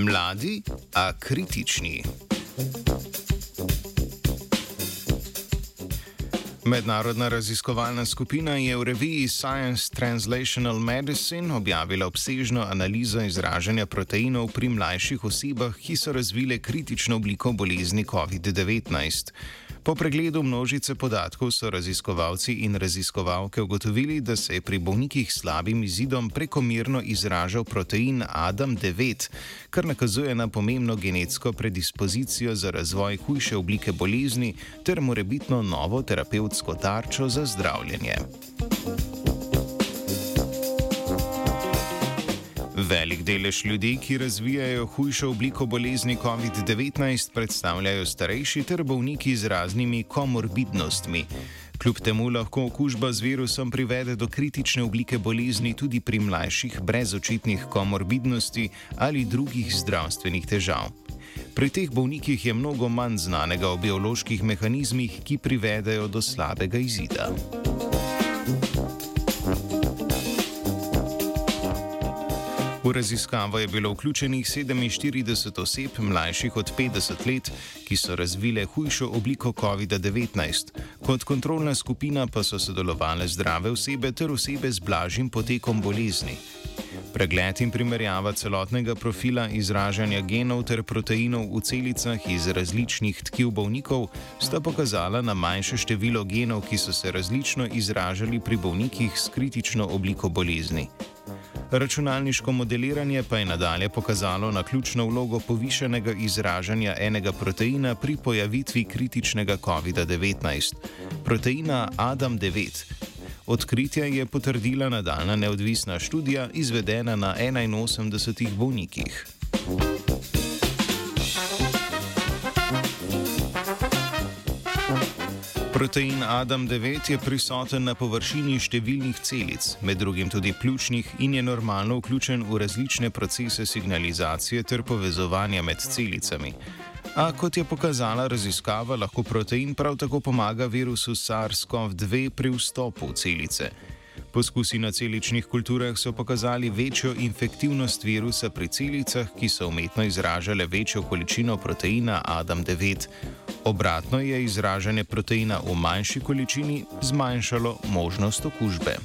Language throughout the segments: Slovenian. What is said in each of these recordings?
Mladi, a kritični. Mednarodna raziskovalna skupina je v reviji Science Translational Medicine objavila obsežno analizo izražanja proteinov pri mlajših osebah, ki so razvile kritično obliko bolezni COVID-19. Po pregledu množice podatkov so raziskovalci in raziskovalke ugotovili, da se je pri bolnikih s slabim izidom prekomerno izražal protein ADAM9, kar nakazuje na pomembno genetsko predispozicijo za razvoj hujše oblike bolezni ter morebitno novo terapevtsko tarčo za zdravljenje. Velik delež ljudi, ki razvijajo hujšo obliko bolezni COVID-19, predstavljajo starejši ter bolniki z raznimi komorbidnostmi. Kljub temu lahko okužba z virusom privede do kritične oblike bolezni tudi pri mlajših brez očitnih komorbidnosti ali drugih zdravstvenih težav. Pri teh bolnikih je mnogo manj znanega o bioloških mehanizmih, ki privedejo do slabega izida. V raziskavo je bilo vključenih 47 oseb mlajših od 50 let, ki so razvile hujšo obliko COVID-19. Kot kontrolna skupina pa so sodelovali zdrave osebe ter osebe z blažjim potekom bolezni. Pregled in primerjava celotnega profila izražanja genov ter proteinov v celicah iz različnih tkiv bolnikov sta pokazala na manjše število genov, ki so se različno izražali pri bolnikih s kritično obliko bolezni. Računalniško modeliranje pa je nadalje pokazalo na ključno vlogo povišenega izražanja enega proteina pri pojavitvi kritičnega COVID-19, proteina ADAM9. Odkritje je potrdila nadaljna neodvisna študija, izvedena na 81 bolnikih. Protein ADAM9 je prisoten na površini številnih celic, med drugim tudi pljučnih, in je normalno vključen v različne procese signalizacije ter povezovanja med celicami. A kot je pokazala raziskava, lahko protein prav tako pomaga virusu SARS-CoV-2 pri vstopu v celice. Poskusi na celičnih kulturah so pokazali večjo infektivnost virusa pri celicah, ki so umetno izražale večjo količino proteina ADAM9. Obratno je izražanje proteina v manjši količini zmanjšalo možnost okužbe.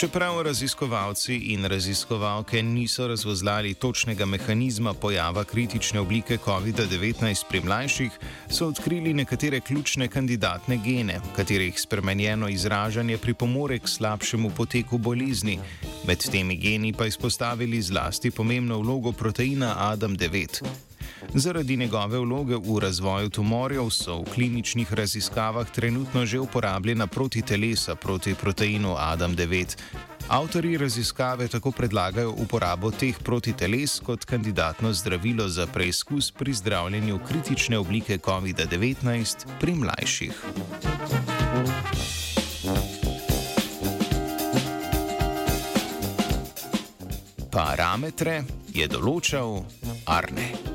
Čeprav raziskovalci in raziskovalke niso razvozlali točnega mehanizma pojava kritične oblike COVID-19 pri mlajših, so odkrili nekatere ključne kandidatne gene, katerih spremenjeno izražanje pripomore k slabšemu poteku bolezni. Med temi geni pa izpostavili zlasti pomembno vlogo proteina ADAM9. Zaradi njegove vloge v razvoju tumorjev so v kliničnih raziskavah trenutno že uporabljena protitelesa proti proteinu ADAM9. Avtori raziskave tako predlagajo uporabo teh protiteles kot kandidatno zdravilo za preizkus pri zdravljenju kritične oblike COVID-19 pri mlajših. Parametre je določal Arne.